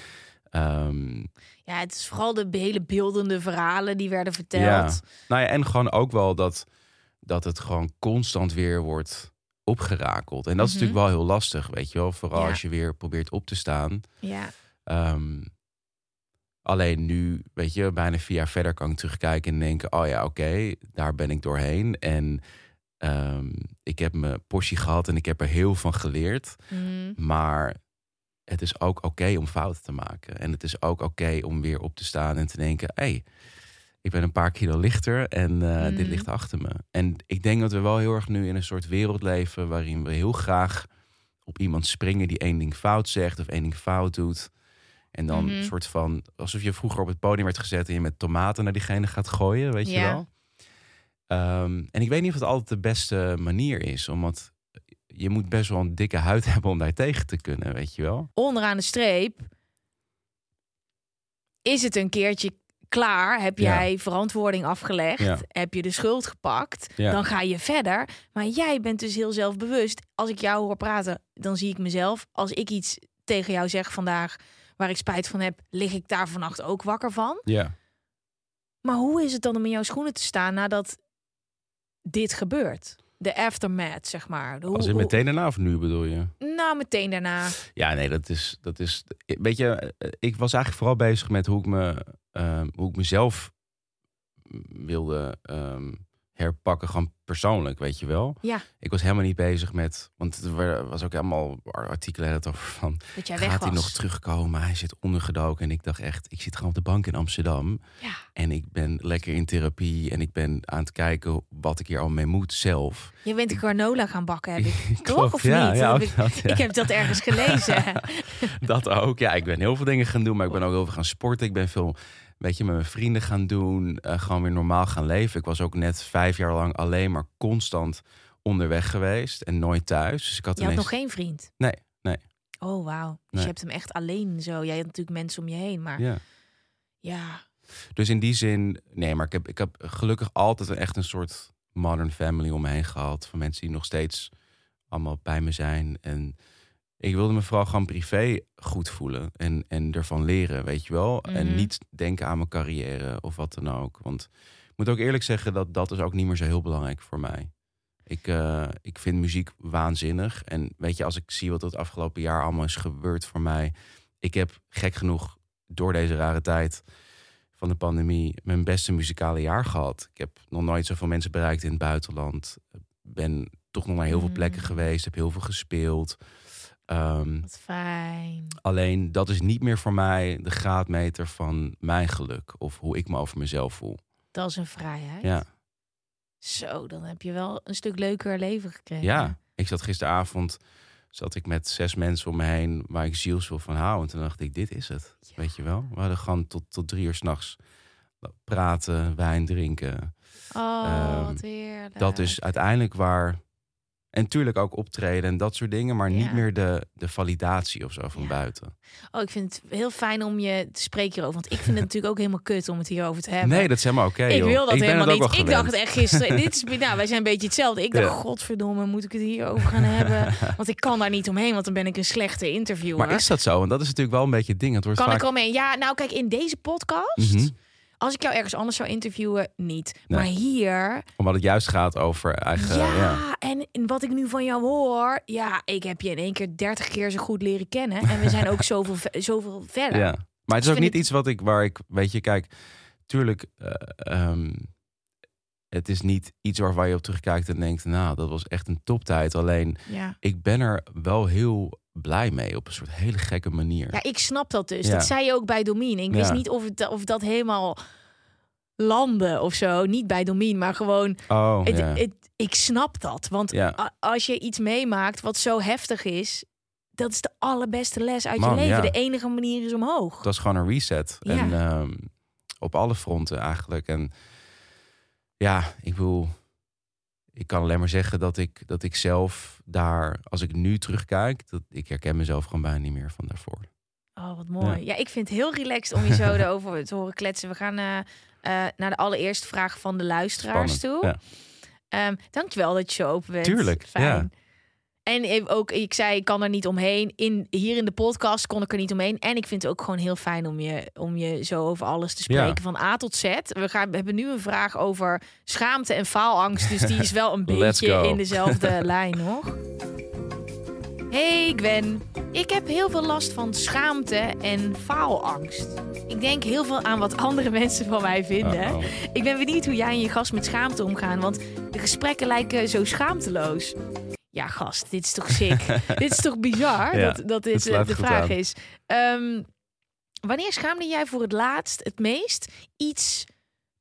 ehm, Ja, het is vooral de hele beeldende verhalen die werden verteld. Ja. Nou ja, en gewoon ook wel dat, dat het gewoon constant weer wordt opgerakeld. En dat is Mhm. natuurlijk wel heel lastig, weet je wel. Vooral Ja. als je weer probeert op te staan. Ja. Ehm, alleen nu, weet je, bijna vier jaar verder kan ik terugkijken en denken... oh ja, oké, daar ben ik doorheen. En ehm, ik heb mijn portie gehad en ik heb er heel van geleerd. Mhm. Maar het is ook oké om fouten te maken. En het is ook oké om weer op te staan en te denken... hé, hey, ik ben een paar kilo lichter en eh, dit Mhm. ligt achter me. En ik denk dat we wel heel erg nu in een soort wereld leven... waarin we heel graag op iemand springen die één ding fout zegt... of één ding fout doet. En dan Mhm. een soort van... alsof je vroeger op het podium werd gezet... en je met tomaten naar diegene gaat gooien, weet je wel. Ehm, en ik weet niet of het altijd de beste manier is... omdat je moet best wel een dikke huid hebben om daar tegen te kunnen, weet je wel. Onderaan de streep is het een keertje klaar. Heb Ja. jij verantwoording afgelegd? Ja. Heb je de schuld gepakt? Ja. Dan ga je verder. Maar jij bent dus heel zelfbewust. Als ik jou hoor praten, dan zie ik mezelf. Als ik iets tegen jou zeg vandaag waar ik spijt van heb, lig ik daar vannacht ook wakker van. Ja. Maar hoe is het dan om in jouw schoenen te staan nadat dit gebeurt? De aftermath, zeg maar. De hoe- Als meteen daarna of nu bedoel je? Nou, meteen daarna. Ja, nee, dat is, dat is. Weet je, eh, ik was eigenlijk vooral bezig met hoe ik me, ehm, hoe ik mezelf wilde ehm, herpakken, gewoon persoonlijk, weet je wel. Ja, Ik was helemaal niet bezig met, want er wa- was ook helemaal artikelen het over van, dat jij gaat hij nog terugkomen? Hij zit ondergedoken en ik dacht echt, ik zit gewoon op de bank in Amsterdam Ja. en ik ben lekker in therapie en ik ben aan het kijken wat ik hier al mee moet zelf. Je bent granola gaan bakken, heb ik. Toch of ja, niet? ja, heb ik, dat, ik heb dat ergens gelezen. Dat ook. Ja, ik ben heel veel dingen gaan doen, maar ik ben ook heel veel gaan sporten. Ik ben veel, weet je, met mijn vrienden gaan doen. eh, gewoon weer normaal gaan leven. Ik was ook net vijf jaar lang alleen maar constant onderweg geweest en nooit thuis. Dus ik had Je had nog geen vriend? Nee, nee. Oh, wauw. Dus Nee. je hebt hem echt alleen zo. Jij had natuurlijk mensen om je heen, maar ja. Ja. Dus in die zin, nee, maar ik heb, ik heb gelukkig altijd echt een soort modern family om me heen gehad. Van mensen die nog steeds allemaal bij me zijn. En ik wilde me vooral gewoon privé goed voelen. En, en ervan leren, weet je wel. En Mhm. niet denken aan mijn carrière of wat dan ook. Want ik moet ook eerlijk zeggen dat dat is ook niet meer zo heel belangrijk voor mij. Ik, eh, ik vind muziek waanzinnig. En weet je, als ik zie wat het afgelopen jaar allemaal is gebeurd voor mij. Ik heb gek genoeg door deze rare tijd van de pandemie mijn beste muzikale jaar gehad. Ik heb nog nooit zoveel mensen bereikt in het buitenland. Ben toch nog naar heel veel Mm. plekken geweest. Heb heel veel gespeeld. Ehm, wat fijn. alleen dat is niet meer voor mij de graadmeter van mijn geluk. Of hoe ik me over mezelf voel. Dat is een vrijheid. Ja. Zo, dan heb je wel een stuk leuker leven gekregen. Ja, ik zat gisteravond zat ik met zes mensen om me heen waar ik zielsveel van hou. En toen dacht ik, dit is het. Weet je wel? We hadden gewoon tot, tot drie uur s'nachts praten, wijn drinken. Oh, Ehm, wat heerlijk. Dat is uiteindelijk waar... En tuurlijk ook optreden en dat soort dingen. Maar Ja. niet meer de, de validatie of zo van Ja. buiten. Oh, ik vind het heel fijn om je te spreken hierover. Want ik vind het natuurlijk ook helemaal kut om het hierover te hebben. Nee, dat is helemaal oké. ik wil dat helemaal niet. Ik dacht het echt gisteren. dit is, nou, wij zijn een beetje hetzelfde. Ik dacht, Ja. godverdomme, moet ik het hierover gaan hebben? Want ik kan daar niet omheen, want dan ben ik een slechte interviewer. Maar is dat zo? Want dat is natuurlijk wel een beetje het ding. Het wordt kan vaak... ik omheen? Ja, nou kijk, in deze podcast, Mhm. Als ik jou ergens anders zou interviewen, niet. Nee. Maar hier, Omdat het juist gaat over eigen... ja, ja. En, wat ik nu van jou hoor, ja, ik heb je in één keer dertig keer zo goed leren kennen. En we zijn ook zoveel, ve- zoveel verder. Ja. Maar het is Ik ook niet iets wat ik, waar ik, weet je, kijk, tuurlijk, eh, ehm, het is niet iets waarvan je op terugkijkt en denkt, nou, dat was echt een toptijd. Alleen, Ja. ik ben er wel heel blij mee op een soort hele gekke manier. ja, ik snap dat dus. Ja. Dat zei je ook bij Domine. Ik wist Ja. niet of, het, of dat helemaal landde of zo. Niet bij Domine, maar gewoon... oh, Het, ja. het, ik snap dat. Want als je iets meemaakt wat zo heftig is... Dat is de allerbeste les uit Man, je leven. De enige manier is omhoog. Het was gewoon een reset. En ehm, op alle fronten eigenlijk. En ja, ik bedoel, ik kan alleen maar zeggen dat ik, dat ik zelf daar, als ik nu terugkijk, dat ik herken mezelf gewoon bijna niet meer van daarvoor. Oh, wat mooi. Ja. ik vind het heel relaxed om je zo erover te horen kletsen. We gaan eh, eh, naar de allereerste vraag van de luisteraars Spannend. toe. Ja. Ehm, dankjewel dat je zo open bent. Tuurlijk, Fijn. ja. En ik- ook, ik zei, ik kan er niet omheen. In, hier in de podcast kon ik er niet omheen. En ik vind het ook gewoon heel fijn om je, om je zo over alles te spreken. Ja. Van A tot Z. We, gaan, we hebben nu een vraag over schaamte en faalangst. Dus die is wel een beetje in dezelfde lijn nog. Hey Gwen, ik heb heel veel last van schaamte en faalangst. Ik denk heel veel aan wat andere mensen van mij vinden. Ik ben benieuwd hoe jij en je gast met schaamte omgaan, want de gesprekken lijken zo schaamteloos. Ja, gast, dit is toch sick? dit is toch bizar Ja, dat, dat dit de vraag aan. is. Ehm, wanneer schaamde jij voor het laatst het meest iets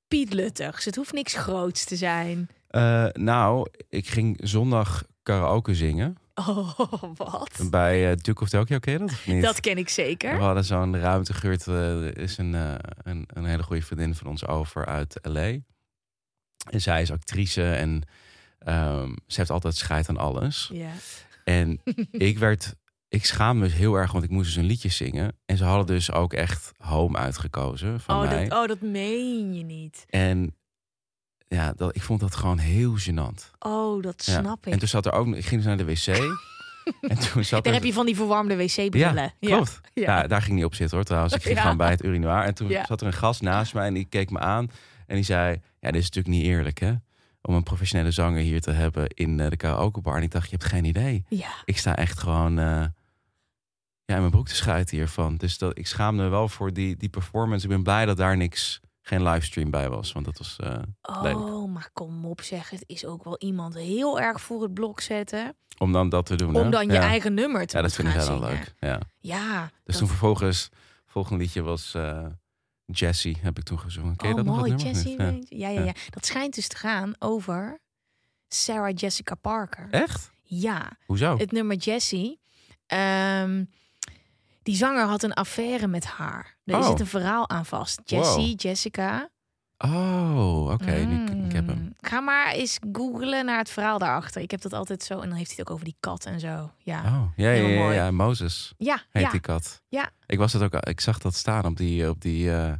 pietluttigs? Het hoeft niks groots te zijn. Eh, nou, ik ging zondag karaoke zingen Oh, wat? bij eh, Duke of Tokyo. Ken je dat of niet? Dat ken ik zeker. We hadden zo'n ruimte gehuurd. eh, is een, een, een hele goede vriendin van ons over uit LA. En zij is actrice en ehm, ze heeft altijd scheid aan alles. Ja. En ik werd, ik schaamde me heel erg, want ik moest dus een liedje zingen. En ze hadden dus ook echt Home uitgekozen van Oh mij. dat, oh, dat meen je niet. En ja, dat, ik vond dat gewoon heel gênant. Oh, dat Ja. snap ik. En toen zat er ook, ik ging dus naar de wc. en toen zat Daar er, heb je van die verwarmde wc-brillen. Ja, klopt. Ja. Ja. daar ging niet op zitten hoor trouwens. Ik ging Ja. gewoon bij het urinoir. En toen zat er een gast naast mij en die keek me aan. En die zei, ja, dit is natuurlijk niet eerlijk hè. Om een professionele zanger hier te hebben in eh, de karaokebar. En ik dacht, je hebt geen idee. Ja. Ik sta echt gewoon eh, ja, in mijn broek te schuiten hiervan. Dus dat, ik schaamde me wel voor die, die performance. Ik ben blij dat daar niks, geen livestream bij was. Want dat was eh, lelijk. Oh, maar kom op zeg. Het is ook wel iemand heel erg voor het blok zetten. Om dan dat te doen. Om hè? dan je Ja. eigen nummer te Ja, dat vind ik heel zingen. leuk. Ja. Ja. Dus dat- toen vervolgens, het volgende liedje was Jessie, heb ik toen gezongen. Ken je oh, dat mooi. Jessie. Ja. Ja, ja, ja. Dat schijnt dus te gaan over Sarah Jessica Parker. Echt? Ja. Hoezo? Het nummer Jessie. Ehm, die zanger had een affaire met haar. Er Oh. zit een verhaal aan vast. Jessie, Wow. Jessica. Oh, oké. ik- ik heb hem. Mm. Ga maar eens googlen naar het verhaal daarachter. Ik heb dat altijd zo. En dan heeft hij het ook over die kat en zo. Ja. Oh, ja, ja, ja, ja. Moses Ja, heet ja, die kat. ja. Ik was het ook, ik zag dat staan op die, op die, eh,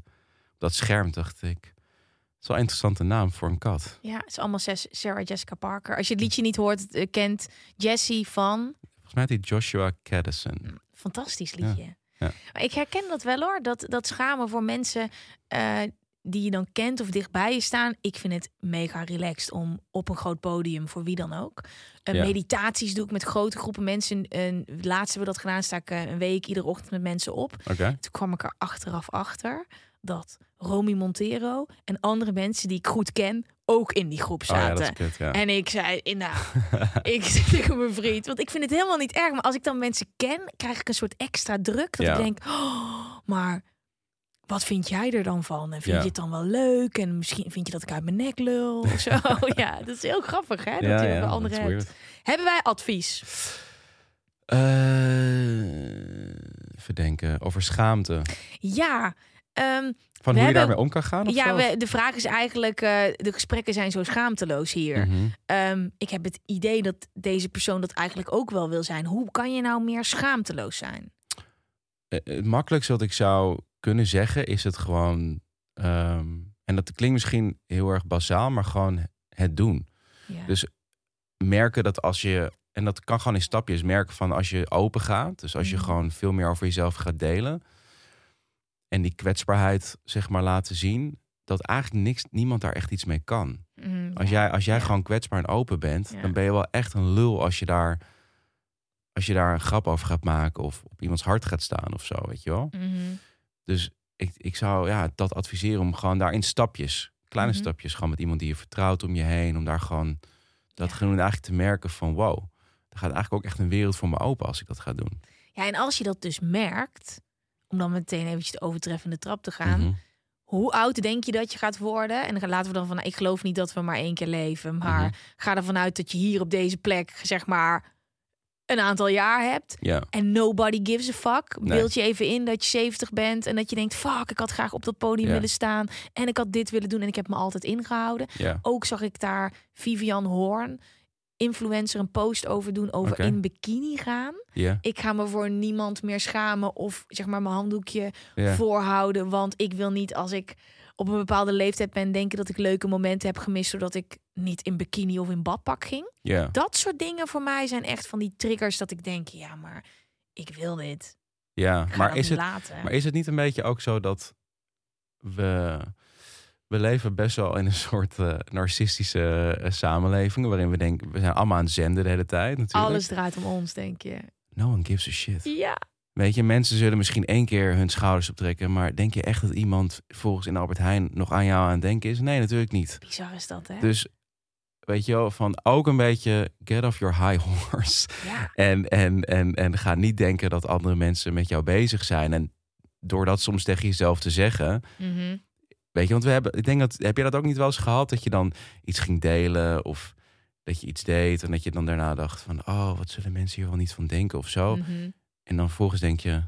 dat scherm, dacht ik. Het is wel een interessante naam voor een kat. Ja, het is allemaal Sarah Jessica Parker. Als je het liedje niet hoort, eh, kent Jessie van. Volgens mij die Joshua Caddison. Fantastisch liedje. ja. Maar ik herken dat wel hoor. Dat, dat schamen voor mensen eh, die je dan kent of dichtbij je staan. Ik vind het mega relaxed om op een groot podium, voor wie dan ook. Eh, Ja. Meditaties doe ik met grote groepen mensen. En laatst hebben we dat gedaan, sta ik eh, een week iedere ochtend met mensen op. Toen kwam ik er achteraf achter dat Romy Montero en andere mensen die ik goed ken ook in die groep Oh ja, zaten. kut, ja. En ik zei, nou, ik zeg tegen mijn vriend, want ik vind het helemaal niet erg. Maar als ik dan mensen ken, krijg ik een soort extra druk. Dat Ja. ik denk, oh, maar wat vind jij er dan van? En vind Ja. je het dan wel leuk? En misschien vind je dat ik uit mijn nek lul of zo. ja, dat is heel grappig hè, dat ja, je ja, andere hebt. Hebben wij advies? Eh, even denken. Over schaamte. Ja, ehm, Van hoe je daarmee om kan gaan? Of ja zo? we, de vraag is eigenlijk, eh, de gesprekken zijn zo schaamteloos hier. Mhm. Ehm, ik heb het idee dat deze persoon dat eigenlijk ook wel wil zijn. Hoe kan je nou meer schaamteloos zijn? Eh, Het makkelijkste wat ik zou kunnen zeggen is het gewoon... ehm, en dat klinkt misschien heel erg bazaal, maar gewoon het doen. Ja. Dus merken dat als je... En dat kan gewoon in stapjes merken van als je open gaat. Dus als je Mhm. gewoon veel meer over jezelf gaat delen. En die kwetsbaarheid zeg maar laten zien. Dat eigenlijk niks, niemand daar echt iets mee kan. Mm, Als jij, als jij Ja. gewoon kwetsbaar en open bent, Ja. dan ben je wel echt een lul als je daar, als je daar een grap over gaat maken of op iemands hart gaat staan of zo, weet je wel. Mhm. Dus ik, ik zou ja, dat adviseren om gewoon daar in stapjes, kleine Mhm. stapjes, gewoon met iemand die je vertrouwt om je heen, om daar gewoon dat Ja. gewoon eigenlijk te merken van wow, er gaat eigenlijk ook echt een wereld voor me open als ik dat ga doen. Ja, en als je dat dus merkt, om dan meteen eventjes de overtreffende trap te gaan. Mhm. Hoe oud denk je dat je gaat worden? En dan laten we dan van, nou, ik geloof niet dat we maar één keer leven. Maar Mhm. ga ervan uit dat je hier op deze plek, zeg maar, een aantal jaar hebt. Ja, En nobody gives a fuck. Nee. Beeld je even in dat je 70 bent en dat je denkt: fuck, ik had graag op dat podium Ja. willen staan. En ik had dit willen doen en ik heb me altijd ingehouden. ja, Ook zag ik daar Vivian Hoorn, influencer, een post over doen over in bikini gaan. Ik ga me voor niemand meer schamen of zeg maar mijn handdoekje voorhouden. Want ik wil niet als ik op een bepaalde leeftijd ben denken dat ik leuke momenten heb gemist doordat ik niet in bikini of in badpak ging. ja. Dat soort dingen voor mij zijn echt van die triggers dat ik denk, ja, maar ik wil dit. ja. Maar is het, laten. Maar is het niet een beetje ook zo dat we, we leven best wel in een soort eh, narcistische eh, samenleving, waarin we denken, we zijn allemaal aan het zenden de hele tijd natuurlijk. Alles draait om ons, denk je. No one gives a shit. Ja. Weet je, mensen zullen misschien één keer hun schouders optrekken, maar denk je echt dat iemand volgens in Albert Heijn nog aan jou aan het denken is? Nee, natuurlijk niet. Bizar is dat, hè? Dus weet je wel, van ook een beetje get off your high horse. ja. En, en, en, en ga niet denken dat andere mensen met jou bezig zijn. En door dat soms tegen jezelf te zeggen, Mhm. Weet je, want we hebben, ik denk dat, heb je dat ook niet wel eens gehad? Dat je dan iets ging delen of dat je iets deed en dat je dan daarna dacht van, oh, wat zullen mensen hier wel niet van denken of zo. Mhm. En dan vervolgens denk je,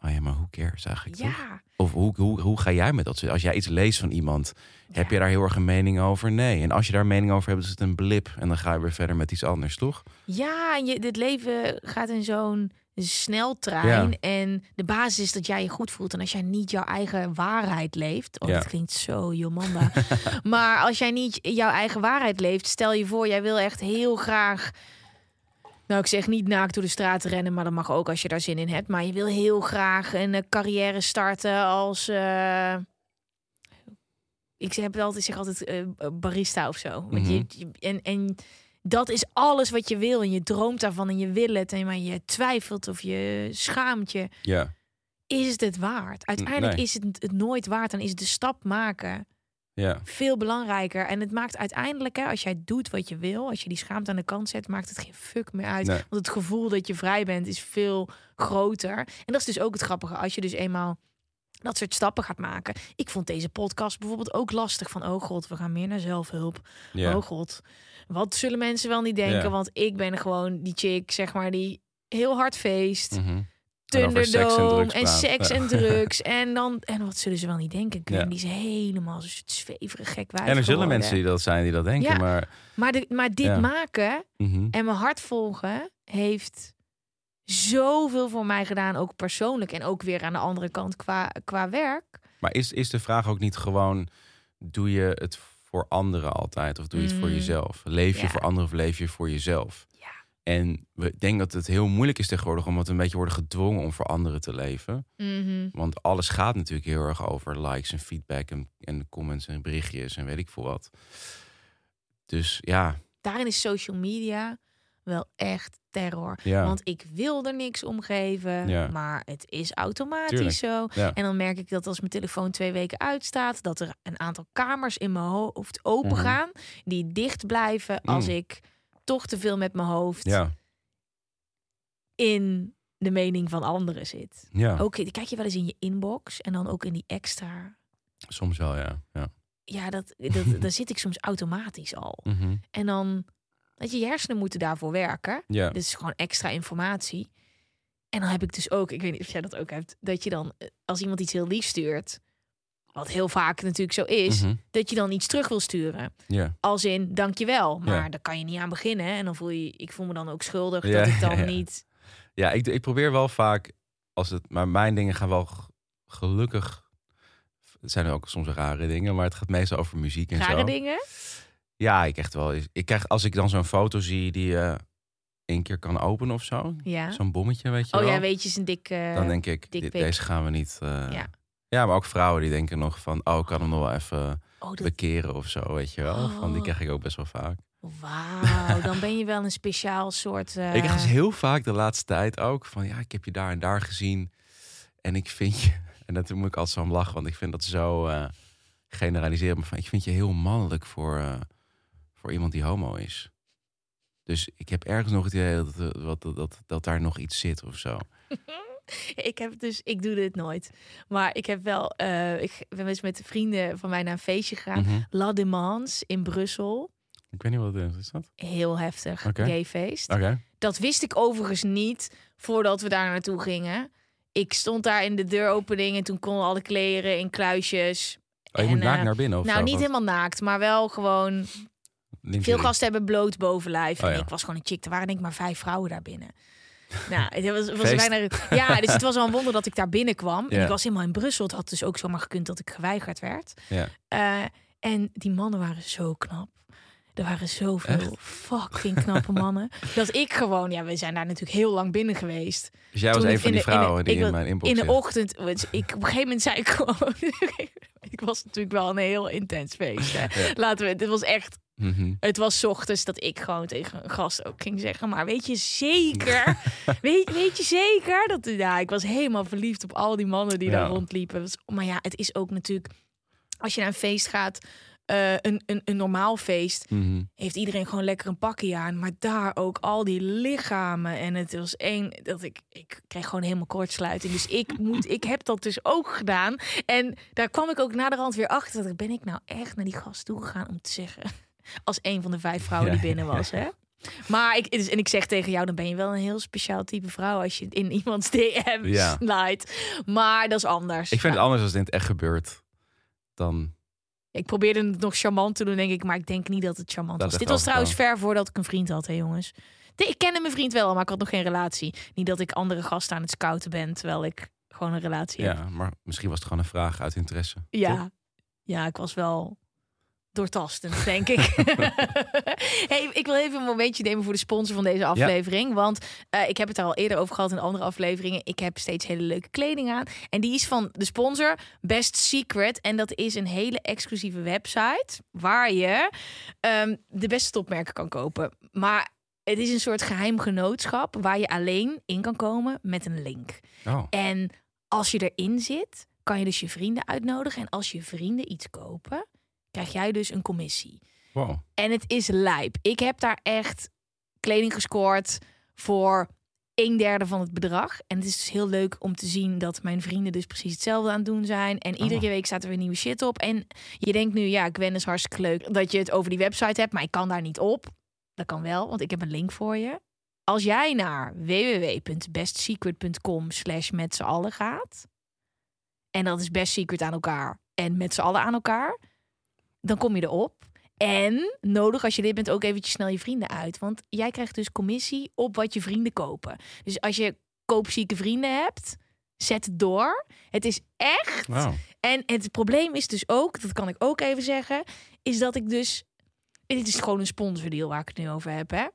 oh ja, maar hoe cares eigenlijk toch? Ja. Of hoe, hoe, hoe ga jij met dat? Als jij iets leest van iemand, heb je daar heel erg een mening over? Nee. En als je daar een mening over hebt, is het een blip en dan ga je weer verder met iets anders, toch? Ja, en je, dit leven gaat in zo'n sneltrein. Ja. En de basis is dat jij je goed voelt. En als jij niet jouw eigen waarheid leeft. Oh, Ja. dat klinkt zo Jomanda. maar als jij niet jouw eigen waarheid leeft, stel je voor, jij wil echt heel graag. Nou, ik zeg niet naakt door de straat rennen, maar dat mag ook als je daar zin in hebt. Maar je wil heel graag een eh, carrière starten als. eh, ik zeg altijd, zeg altijd eh, barista of zo. Want je, je- en, en dat is alles wat je wil. En je droomt daarvan en je wil het. En maar je twijfelt of je schaamt je. Ja. Is het het waard? Uiteindelijk Nee. is het het nooit waard. Dan is de stap maken Ja. veel belangrijker. En het maakt uiteindelijk, hè, als jij doet wat je wil, als je die schaamte aan de kant zet, maakt het geen fuck meer uit. Nee. Want het gevoel dat je vrij bent is veel groter. En dat is dus ook het grappige. Als je dus eenmaal dat soort stappen gaat maken. Ik vond deze podcast bijvoorbeeld ook lastig. Van, oh god, we gaan meer naar zelfhulp. Oh god, wat zullen mensen wel niet denken? Want ik ben gewoon die chick, zeg maar, die heel hard feest. Mhm. En Thunderdome en seks en drugs. En dan, en wat zullen ze wel niet denken? Ja. die is helemaal zo'n zweverig gek wijf En er zullen mensen die dat zijn die dat denken, Ja. maar... Maar, de, maar dit Ja. maken mhm. en mijn hart volgen heeft zoveel voor mij gedaan. Ook persoonlijk en ook weer aan de andere kant qua, qua werk. Maar is, is de vraag ook niet gewoon, doe je het voor anderen altijd? Of doe je het voor Mm. jezelf? Leef je voor anderen of leef je voor jezelf? En we denken dat het heel moeilijk is tegenwoordig, omdat we een beetje worden gedwongen om voor anderen te leven. Mhm. Want alles gaat natuurlijk heel erg over likes en feedback en, en comments en berichtjes en weet ik veel wat. Dus ja, Daarin is social media wel echt terror. ja, Want ik wil er niks om geven, Ja. maar het is automatisch Tuurlijk. zo. ja. En dan merk ik dat als mijn telefoon twee weken uitstaat, dat er een aantal kamers in mijn hoofd open Mhm. gaan, die dicht blijven als Mm. ik toch te veel met mijn hoofd ja, in de mening van anderen zit. ja. Oké, kijk je wel eens in je inbox en dan ook in die extra. soms wel, ja. ja. Ja, dat, dat, daar zit ik soms automatisch al. Mhm. En dan, dat je je hersenen moeten daarvoor werken. ja. Dit is gewoon extra informatie. En dan heb ik dus ook, ik weet niet of jij dat ook hebt, dat je dan, eh, als iemand iets heel lief stuurt, wat heel vaak natuurlijk zo is, Mhm. dat je dan iets terug wil sturen. ja. Als in, dankjewel. Maar daar kan je niet aan beginnen. En dan voel je, ik voel me dan ook schuldig Ja, dat ik dan niet... Ja, ik, ik probeer wel vaak, als het, maar mijn dingen gaan wel gelukkig. Het zijn ook soms rare dingen, maar het gaat meestal over muziek en Rare zo. dingen. Ja, ik echt wel. Ik krijg als ik dan zo'n foto zie die je één keer kan openen of zo, Ja. zo'n bommetje, weet je Oh wel. ja, weet je, is een dikke... dan denk ik, dit, deze gaan we niet. eh, Ja. Ja, maar ook vrouwen die denken nog van, oh, ik kan hem nog wel even Oh, dat... bekeren of zo, weet je wel. Van, die Oh. krijg ik ook best wel vaak. Wauw, dan ben je wel een speciaal soort... eh, Ik krijg dus heel vaak de laatste tijd ook van, ja, ik heb je daar en daar gezien en ik vind je, En dat moet ik altijd zo om lachen, want ik vind dat zo eh generaliserend. Maar van, ik vind je heel mannelijk voor, eh, voor iemand die homo is. Dus ik heb ergens nog het idee dat, eh, dat, dat, dat, dat daar nog iets zit of zo. Ik heb dus, ik doe dit nooit. Maar ik heb wel, eh, ik ben eens met vrienden van mij naar een feestje gegaan. Mhm. La Demans in Brussel. Ik weet niet wat het is. Is dat? Heel heftig, Oké. gayfeest. Oké. Dat wist ik overigens niet voordat we daar naartoe gingen. Ik stond daar in de deuropening en toen konden alle kleren in kluisjes. Oh, je En, moet naakt eh, naar binnen of nou, zo? niet Wat? helemaal naakt, maar wel gewoon. Veel gasten hebben bloot bovenlijf. Oh, en ja. ik was gewoon een chick. Er waren denk ik maar vijf vrouwen daar binnen. Nou, het was, het was bijna. Ja, dus het was wel een wonder dat ik daar binnenkwam. En ik was helemaal in Brussel. Het had dus ook zomaar gekund dat ik geweigerd werd. Ja. Eh, en die mannen waren zo knap. Er waren zoveel fucking knappe mannen. Dat ik gewoon, ja, we zijn daar natuurlijk heel lang binnen geweest. Dus jij was een van in die de- in de- vrouwen die in mijn inbox In de ochtend, ik, op een gegeven moment zei ik gewoon... ik was natuurlijk wel een heel intens feest. Hè. Laten we, dit was echt Mhm. het was ochtends dat ik gewoon tegen een gast ook ging zeggen. Maar weet je zeker? weet, weet je zeker? Dat, ja, ik was helemaal verliefd op al die mannen die Ja. daar rondliepen. Was- Maar ja, het is ook natuurlijk... Als je naar een feest gaat, eh, een, een, een normaal feest... Mhm. heeft iedereen gewoon lekker een pakje aan. Maar daar ook al die lichamen. En het was één... dat ik, ik kreeg gewoon helemaal kortsluiting. Dus ik, moet, ik heb dat dus ook gedaan. En daar kwam ik ook naderhand weer achter. Dat ben ik nou echt naar die gast toe gegaan om te zeggen... Als een van de vijf vrouwen die Ja. binnen was, hè? Maar ik, dus- en ik zeg tegen jou, dan ben je wel een heel speciaal type vrouw als je in iemands DM Ja. slijt. Maar dat is anders. Ik vind het Ja. anders als het in het echt gebeurt. Dan Ik probeerde het nog charmant te doen, denk ik, maar ik denk niet dat het charmant Dat was. Dit was trouwens ver voordat ik een vriend had, hè, jongens. Ik kende mijn vriend wel, maar ik had nog geen relatie. Niet dat ik andere gasten aan het scouten ben, terwijl ik gewoon een relatie heb. ja, maar misschien was het gewoon een vraag uit interesse. toch? Ja, ja, ik was wel doortastend, denk ik. hey, ik wil even een momentje nemen voor de sponsor van deze aflevering. Want eh, ik heb het daar al eerder over gehad in andere afleveringen. Ik heb steeds hele leuke kleding aan. En die is van de sponsor Best Secret. En dat is een hele exclusieve website waar je ehm, de beste topmerken kan kopen. Maar het is een soort geheim genootschap waar je alleen in kan komen met een link. Oh, En als je erin zit, kan je dus je vrienden uitnodigen. En als je vrienden iets kopen, krijg jij dus een commissie. wow. En het is lijp. Ik heb daar echt kleding gescoord voor een derde van het bedrag. En het is dus heel leuk om te zien dat mijn vrienden dus precies hetzelfde aan het doen zijn. En iedere Oh. week staat er weer nieuwe shit op. En je denkt nu, ja, Gwen is hartstikke leuk dat je het over die website hebt. Maar ik kan daar niet op. Dat kan wel, want ik heb een link voor je. Als jij naar www.bestsecret.com slash met z'n allen gaat... en dat is best secret aan elkaar en met z'n allen aan elkaar... dan kom je erop. En nodig als je dit bent ook eventjes snel je vrienden uit. Want jij krijgt dus commissie op wat je vrienden kopen. Dus als je koopzieke vrienden hebt, zet het door. Het is echt Wow. en het probleem is dus ook, dat kan ik ook even zeggen, is dat ik dus. Dit is gewoon een sponsordeal waar ik het nu over heb, hè?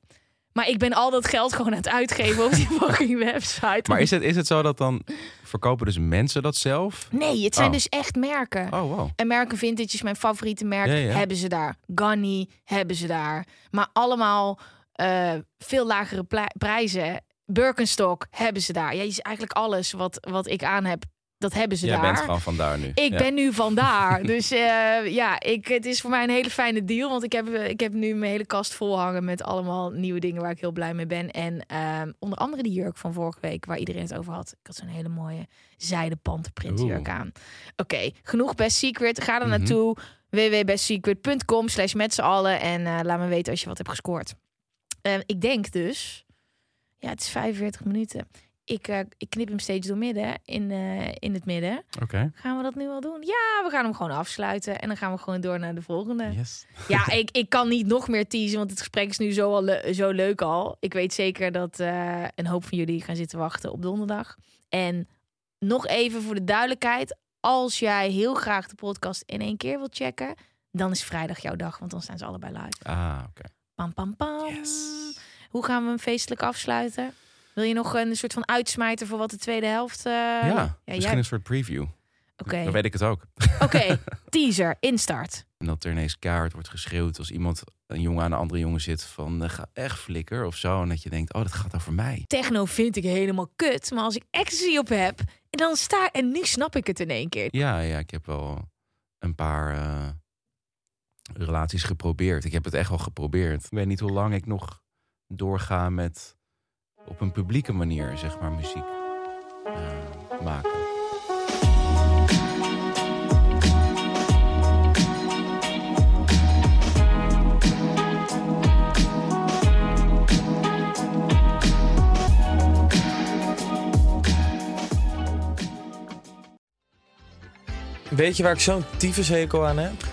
Maar ik ben al dat geld gewoon aan het uitgeven op die fucking website. Maar is het, is het zo dat dan verkopen dus mensen dat zelf? Nee, het zijn Oh. dus echt merken. Oh, wow. American Vintage is mijn favoriete merk. Ja, ja. Hebben ze daar. Ganni hebben ze daar. Maar allemaal eh, veel lagere prijzen. Birkenstock hebben ze daar. Ja, is eigenlijk alles wat, wat ik aan heb, dat hebben ze Jij daar. bent gewoon vandaar nu. Ik Ja. ben nu vandaar. dus eh, ja, ik, het is voor mij een hele fijne deal. Want ik heb, ik heb nu mijn hele kast vol hangen met allemaal nieuwe dingen waar ik heel blij mee ben. En ehm, onder andere die jurk van vorige week waar iedereen het over had. Ik had zo'n hele mooie zijde pantenprint jurk aan. Oké, genoeg Best Secret. Ga er Mhm. naartoe. www.bestsecret.com slash met z'n allen. En eh, laat me weten als je wat hebt gescoord. Eh, ik denk dus... Ja, het is 45 minuten. Ik, eh, ik knip hem steeds door midden, in, eh, in het midden. Oké. Gaan we dat nu al doen? Ja, we gaan hem gewoon afsluiten. En dan gaan we gewoon door naar de volgende. Yes. Ja, ik, ik kan niet nog meer teasen, want het gesprek is nu zo, al le- zo leuk al. Ik weet zeker dat eh, een hoop van jullie gaan zitten wachten op donderdag. En nog even voor de duidelijkheid. Als jij heel graag de podcast in één keer wilt checken... dan is vrijdag jouw dag, want dan staan ze allebei live. Ah, oké. Pam, pam, pam. Yes. Hoe gaan we hem feestelijk afsluiten? Wil je nog een soort van uitsmijter voor wat de tweede helft... eh, ja, misschien jij- een soort preview. Oké, Dan weet ik het ook. Oké, teaser, instart. En dat er ineens kaart wordt geschreeuwd als iemand, een jongen aan een andere jongen zit van, eh, ga echt flikker of zo. En dat je denkt, oh, dat gaat over mij. Techno vind ik helemaal kut. Maar als ik ecstasy op heb En dan sta en nu snap ik het in één keer. Ja, ja, ik heb wel een paar eh, relaties geprobeerd. Ik heb het echt wel geprobeerd. Ik weet niet hoe lang ik nog doorga met op een publieke manier, zeg maar, muziek eh, maken. Weet je waar ik zo'n tyfushekel aan heb?